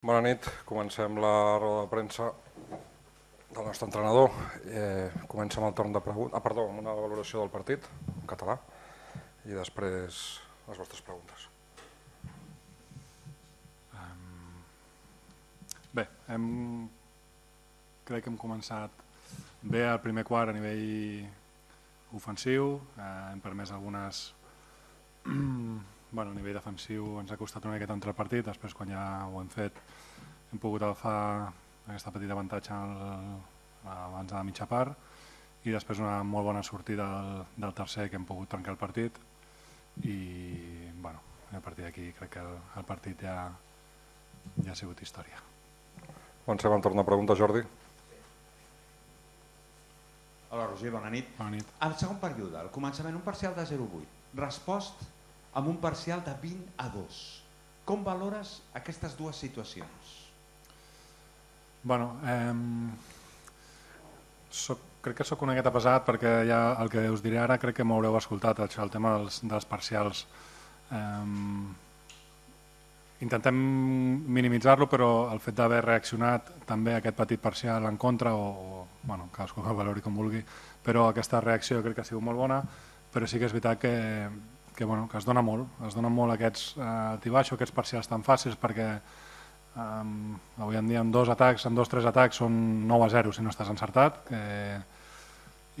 Bona nit, comencem la roda de premsa del nostre entrenador. Eh, comença amb el torn de preguntes, ah, perdó, amb una valoració del partit en català i després les vostres preguntes. Bé, hem, crec que hem començat bé el primer quart a nivell ofensiu, eh, hem permès algunes bueno, a nivell defensiu ens ha costat una miqueta entrar al partit, després quan ja ho hem fet hem pogut agafar aquesta petita avantatge el, abans de la mitja part i després una molt bona sortida del, del tercer que hem pogut trencar el partit i bueno, a partir d'aquí crec que el, el partit ja, ja ha sigut història. Comencem amb torn de pregunta, Jordi. Hola Roger, bona nit. Bona nit. Al segon període, al començament un parcial de 0-8, respost amb un parcial de 20 a 2. Com valores aquestes dues situacions? Bueno, eh, soc, crec que sóc una miqueta pesat perquè ja el que us diré ara crec que m'haureu escoltat, això, el tema dels, dels parcials. Eh, intentem minimitzar-lo, però el fet d'haver reaccionat també a aquest petit parcial en contra, o, o bueno, cadascú que valori com vulgui, però aquesta reacció crec que ha sigut molt bona, però sí que és veritat que, que, bueno, que es dona molt, es donen molt aquests eh, tibaixos, aquests parcials tan fàcils perquè um, avui en dia en dos atacs, en dos tres atacs són 9 a 0 si no estàs encertat que,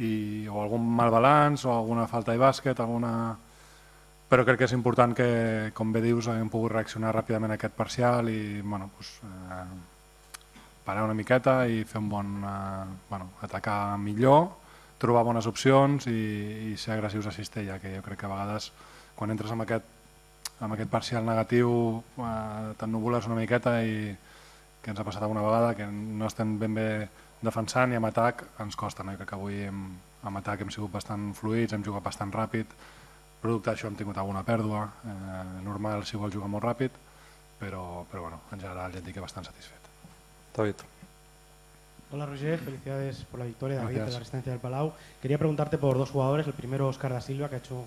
i, o algun mal balanç o alguna falta de bàsquet, alguna... però crec que és important que, com bé dius, haguem pogut reaccionar ràpidament a aquest parcial i bueno, pues, eh, parar una miqueta i fer un bon... Eh, bueno, atacar millor, trobar bones opcions i, i ser agressius a cistella, que jo crec que a vegades quan entres amb aquest, amb aquest parcial negatiu eh, t'ennubules una miqueta i que ens ha passat alguna vegada que no estem ben bé defensant i amb atac ens costa. No? Crec que avui hem, amb atac hem sigut bastant fluïts, hem jugat bastant ràpid, producte d'això hem tingut alguna pèrdua, eh, normal si vol jugar molt ràpid, però, però bueno, en general ja et dic que bastant satisfet. David. Hola Roger, felicidades por la victoria de David Gracias. de la Resistencia del Palau. Quería preguntarte por dos jugadores. El primero, Oscar da Silva, que ha hecho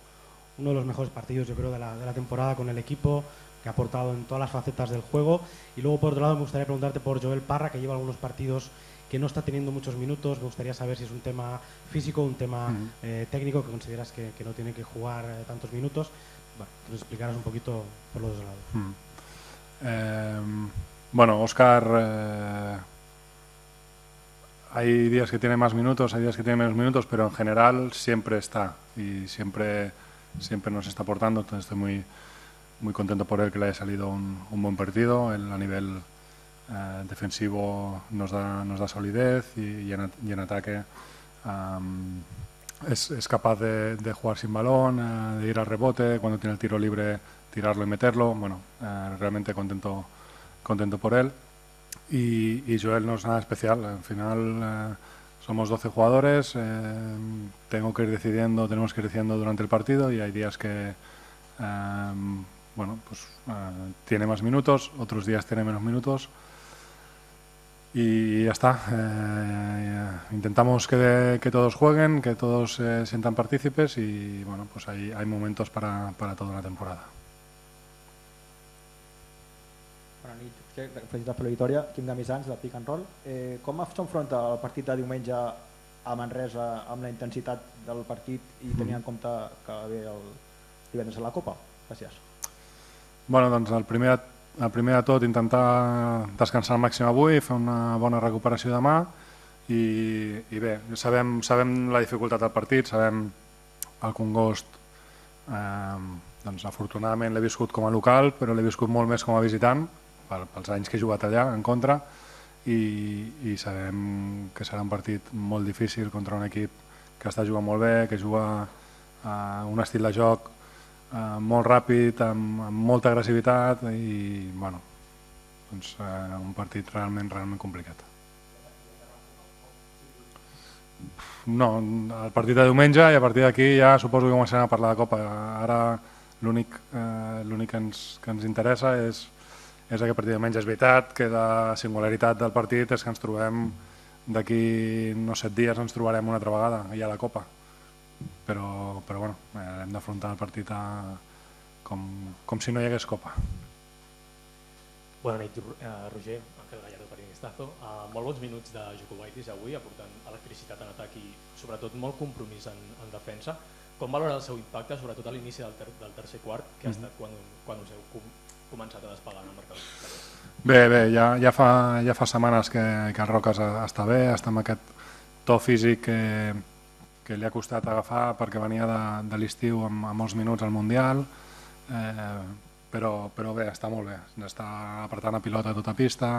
uno de los mejores partidos, yo creo, de la, de la temporada con el equipo, que ha aportado en todas las facetas del juego. Y luego, por otro lado, me gustaría preguntarte por Joel Parra, que lleva algunos partidos que no está teniendo muchos minutos. Me gustaría saber si es un tema físico, un tema eh, técnico, que consideras que, que no tiene que jugar eh, tantos minutos. Bueno, que nos explicaras un poquito por los dos lados. Eh, bueno, Oscar, eh, hay días que tiene más minutos, hay días que tiene menos minutos, pero en general siempre está y siempre, siempre nos está aportando. Entonces estoy muy, muy contento por él que le haya salido un, un buen partido. Él a nivel eh, defensivo nos da, nos da solidez y, y en, ataque am, es, es capaz de, de jugar sin balón, eh, de ir al rebote, cuando tiene el tiro libre tirarlo y meterlo. Bueno, eh, realmente contento, contento por él. Y, Joel no es nada especial. Al final eh, somos 12 jugadores, eh, tengo que ir decidiendo, tenemos que ir decidiendo durante el partido y hay días que eh, bueno, pues, eh, tiene más minutos, otros días tiene menos minutos. Y ya está. Eh, intentamos que, que todos jueguen, que todos se sientan partícipes y bueno, pues hay, momentos para, para toda la temporada. Bona felicitats per la victòria. Quim Gamisans, de Pick and Roll. Eh, com s'enfronta el partit de diumenge a Manresa amb la intensitat del partit i tenint en compte que ve el divendres a la Copa? Gràcies. Bueno, doncs el primer, el primer de tot intentar descansar al màxim avui, fer una bona recuperació demà i, i bé, sabem, sabem la dificultat del partit, sabem el Congost eh, doncs afortunadament l'he viscut com a local però l'he viscut molt més com a visitant pels anys que he jugat allà en contra i, i sabem que serà un partit molt difícil contra un equip que està jugant molt bé, que juga eh, un estil de joc eh, molt ràpid, amb, amb molta agressivitat i bueno, doncs, eh, un partit realment, realment complicat. No, el partit de diumenge i a partir d'aquí ja suposo que començarem a parlar de Copa. Ara l'únic eh, que, ens, que ens interessa és, és aquest partit de diumenge. És veritat que la singularitat del partit és que ens trobem d'aquí no set dies ens trobarem una altra vegada ja a la Copa però, però bueno, eh, hem d'afrontar el partit a, com, com si no hi hagués Copa. Bona nit, eh, Roger, Ángel Gallardo per Inistazo. Uh, molt bons minuts de Jokubaitis avui, aportant electricitat en atac i sobretot molt compromís en, en defensa. Com valora el seu impacte, sobretot a l'inici del, ter del tercer quart, que ha Mhm. estat quan, quan us heu començat a despegar en el marcador? Bé, bé, ja, ja, fa, ja fa setmanes que, que el Roques està bé, està amb aquest to físic que, que li ha costat agafar perquè venia de, de l'estiu amb, amb molts minuts al Mundial, eh, però, però bé, està molt bé, està apretant a pilota a tota pista,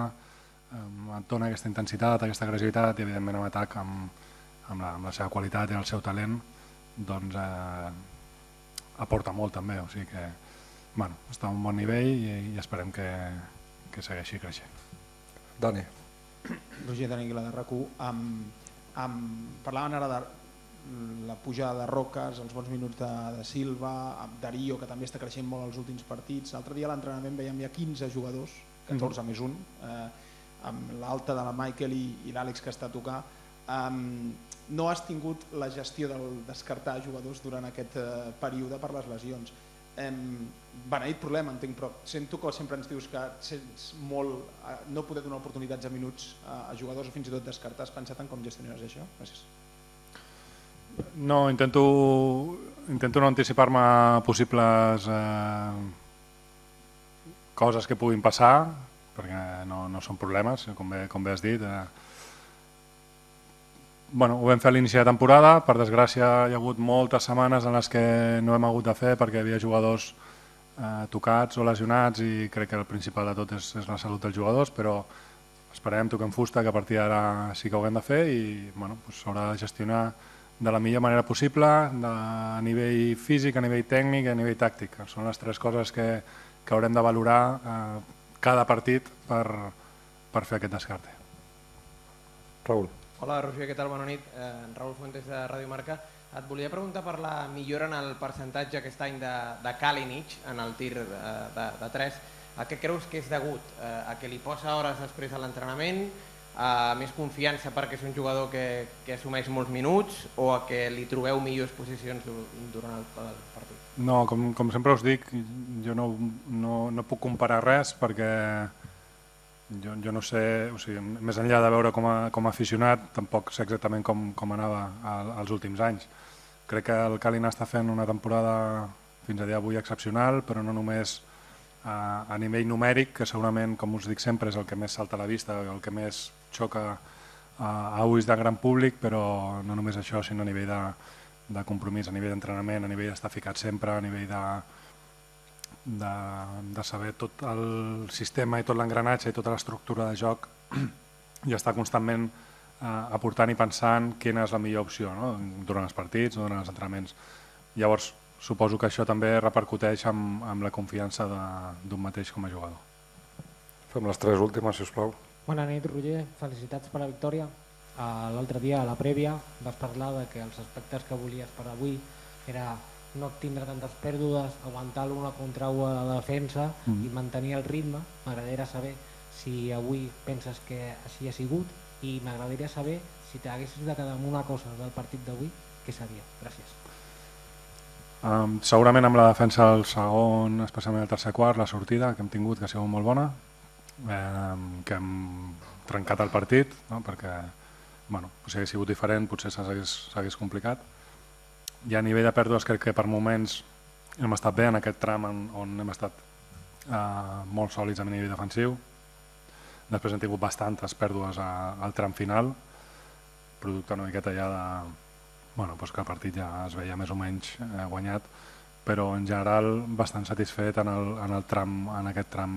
eh, et dona aquesta intensitat, aquesta agressivitat i evidentment en atac amb, amb, la, amb la seva qualitat i el seu talent doncs eh, aporta molt també, o sigui que bueno, està a un bon nivell i, i esperem que, que segueixi creixent. Dani. Roger Daniguila de RAC1 amb, amb, parlaven ara de la pujada de Roques, els bons minuts de, de Silva, Darío, que també està creixent molt els últims partits. L'altre dia a l'entrenament veiem ja 15 jugadors, 14 més un, eh, amb l'alta de la Michael i, i l'Àlex que està a tocar. Um, no has tingut la gestió del descartar jugadors durant aquest eh, període per les lesions. Em, beneït problema, entenc, però sento que sempre ens dius que sents molt eh, no poder donar oportunitats a minuts a, a jugadors o fins i tot descartar. Has pensat en com gestionaràs això? Gràcies. No, intento, intento no anticipar-me a possibles eh, coses que puguin passar, perquè no, no són problemes, com bé, com bé has dit. Eh. Bueno, ho vam fer a l'inici de temporada, per desgràcia hi ha hagut moltes setmanes en les que no hem hagut de fer perquè hi havia jugadors eh, tocats o lesionats i crec que el principal de tot és, és la salut dels jugadors, però esperem, toquem fusta, que a partir d'ara sí que ho haguem de fer i bueno, s'haurà de gestionar de la millor manera possible, de, a nivell físic, a nivell tècnic i a nivell tàctic. Són les tres coses que, que haurem de valorar eh, cada partit per, per fer aquest descarte. Raül. Hola Roger, què tal? Bona nit. Eh, Raül Fuentes de Ràdio Marca. Et volia preguntar per la millora en el percentatge aquest any de, de Kalinic en el tir de, de, de 3. A què creus que és degut? Eh, a que li posa hores després de l'entrenament? A més confiança perquè és un jugador que, que assumeix molts minuts o a que li trobeu millors posicions du- durant el, el partit? No, com, com sempre us dic, jo no, no, no puc comparar res perquè jo, jo no sé, o sigui, més enllà de veure com a, com a aficionat, tampoc sé exactament com, com anava als últims anys. Crec que el Calina està fent una temporada fins a dia d'avui excepcional, però no només a, a nivell numèric, que segurament, com us dic sempre, és el que més salta a la vista, el que més xoca a, a ulls de gran públic, però no només això, sinó a nivell de, de compromís, a nivell d'entrenament, a nivell d'estar ficat sempre, a nivell de, de, de saber tot el sistema i tot l'engranatge i tota l'estructura de joc i estar constantment eh, aportant i pensant quina és la millor opció no? durant els partits durant els entrenaments. Llavors, suposo que això també repercuteix amb, amb la confiança de- d'un mateix com a jugador. Fem les tres últimes, si us plau. Bona nit, Roger. Felicitats per la victòria. Uh, L'altre dia, a la prèvia, vas parlar de que els aspectes que volies per avui era no tindre tantes pèrdues, aguantar l'una contra una de defensa Mhm. i mantenir el ritme. M'agradaria saber si avui penses que així ha sigut i m'agradaria saber si t'haguessis de quedar amb una cosa del partit d'avui, què seria? Gràcies. Um, segurament amb la defensa del segon, especialment el tercer quart, la sortida que hem tingut, que ha sigut molt bona, eh, que hem trencat el partit, no? perquè bueno, si hagués sigut diferent potser s'hagués complicat. I a nivell de pèrdues crec que per moments hem estat bé en aquest tram en, on hem estat eh, molt sòlids a nivell defensiu. Després hem tingut bastantes pèrdues a, al tram final, producte una miqueta ja de, bueno, doncs que el partit ja es veia més o menys eh, guanyat, però en general bastant satisfet en, el, en, el tram, en aquest tram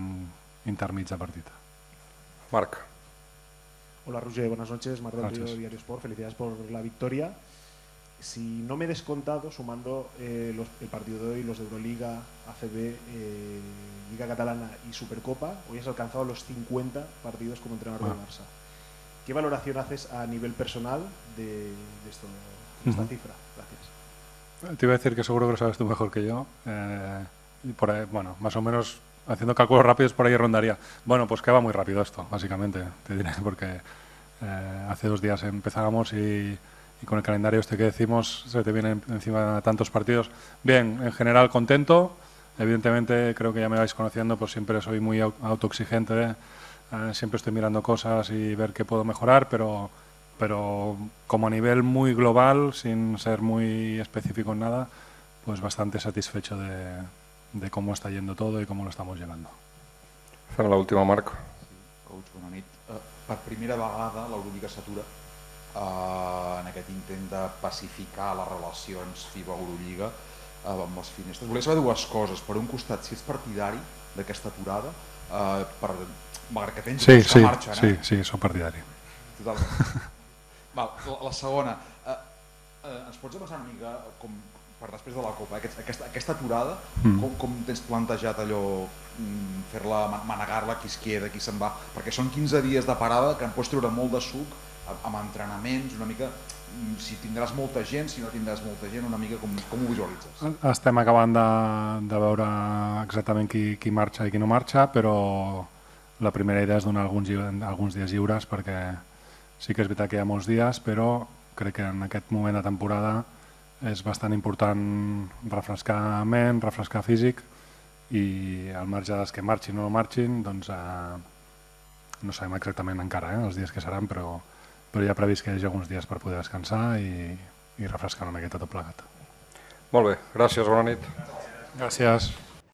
intermig de partit. Marc. Hola Roger, buenas noches. Marc del. Río, Diario Sport. Felicidades por la victoria. Si no me he descontado, sumando eh, los- el partido de hoy, los de Euroliga, ACB, eh, Liga Catalana y Supercopa, hoy has alcanzado los 50 partidos como entrenador del Barça. ¿Qué valoración haces a nivel personal de, de esto, de esta Ujú. cifra? Gracias. Te iba a decir que seguro que lo sabes tú mejor que yo. eh, y por ahí, bueno, más o menos haciendo cálculos rápidos por ahí rondaría. Bueno, pues que va muy rápido esto, básicamente, te diré, porque eh, hace dos días empezábamos y, y con el calendario este que decimos se te vienen encima tantos partidos. Bien, en general contento, Evidentemente, creo que ya me vais conociendo, pues siempre soy muy au- autoexigente, eh, siempre estoy mirando cosas y ver qué puedo mejorar, pero, pero como a nivel muy global, sin ser muy específico en nada, pues bastante satisfecho de, de cómo está yendo todo y cómo lo estamos llevando. Fem l'última, Marc. Coach, bona nit. Eh, per primera vegada l'Eurolliga s'atura eh, en aquest intent de pacificar les relacions FIBA-Eurolliga eh, amb les finestres. Volia saber dues coses. Per un costat, si ets partidari d'aquesta aturada, eh, per, malgrat que tens Sí, sí, que marxen, sí, eh? sí, soc partidari. Totalment. Val, la, la segona, eh, eh, ens pots avançar una mica com per després de la Copa, aquest, aquesta, aquesta aturada, Mm. com, com tens plantejat allò, mm, fer-la, ma- manegar-la, qui es queda, qui se'n va, perquè són 15 dies de parada que en pots treure molt de suc amb, entrenaments, una mica, mm, si tindràs molta gent, si no tindràs molta gent, una mica com, com ho visualitzes? Estem acabant de, de veure exactament qui, qui marxa i qui no marxa, però la primera idea és donar alguns, alguns dies lliures perquè sí que és veritat que hi ha molts dies, però crec que en aquest moment de temporada és bastant important refrescar ment, refrescar físic i al marge dels que marxin o no marxin, doncs eh, no sabem exactament encara eh, els dies que seran, però, però ha previst que hi hagi alguns dies per poder descansar i, i refrescar una miqueta tot plegat. Molt bé, gràcies, bona nit. Gràcies.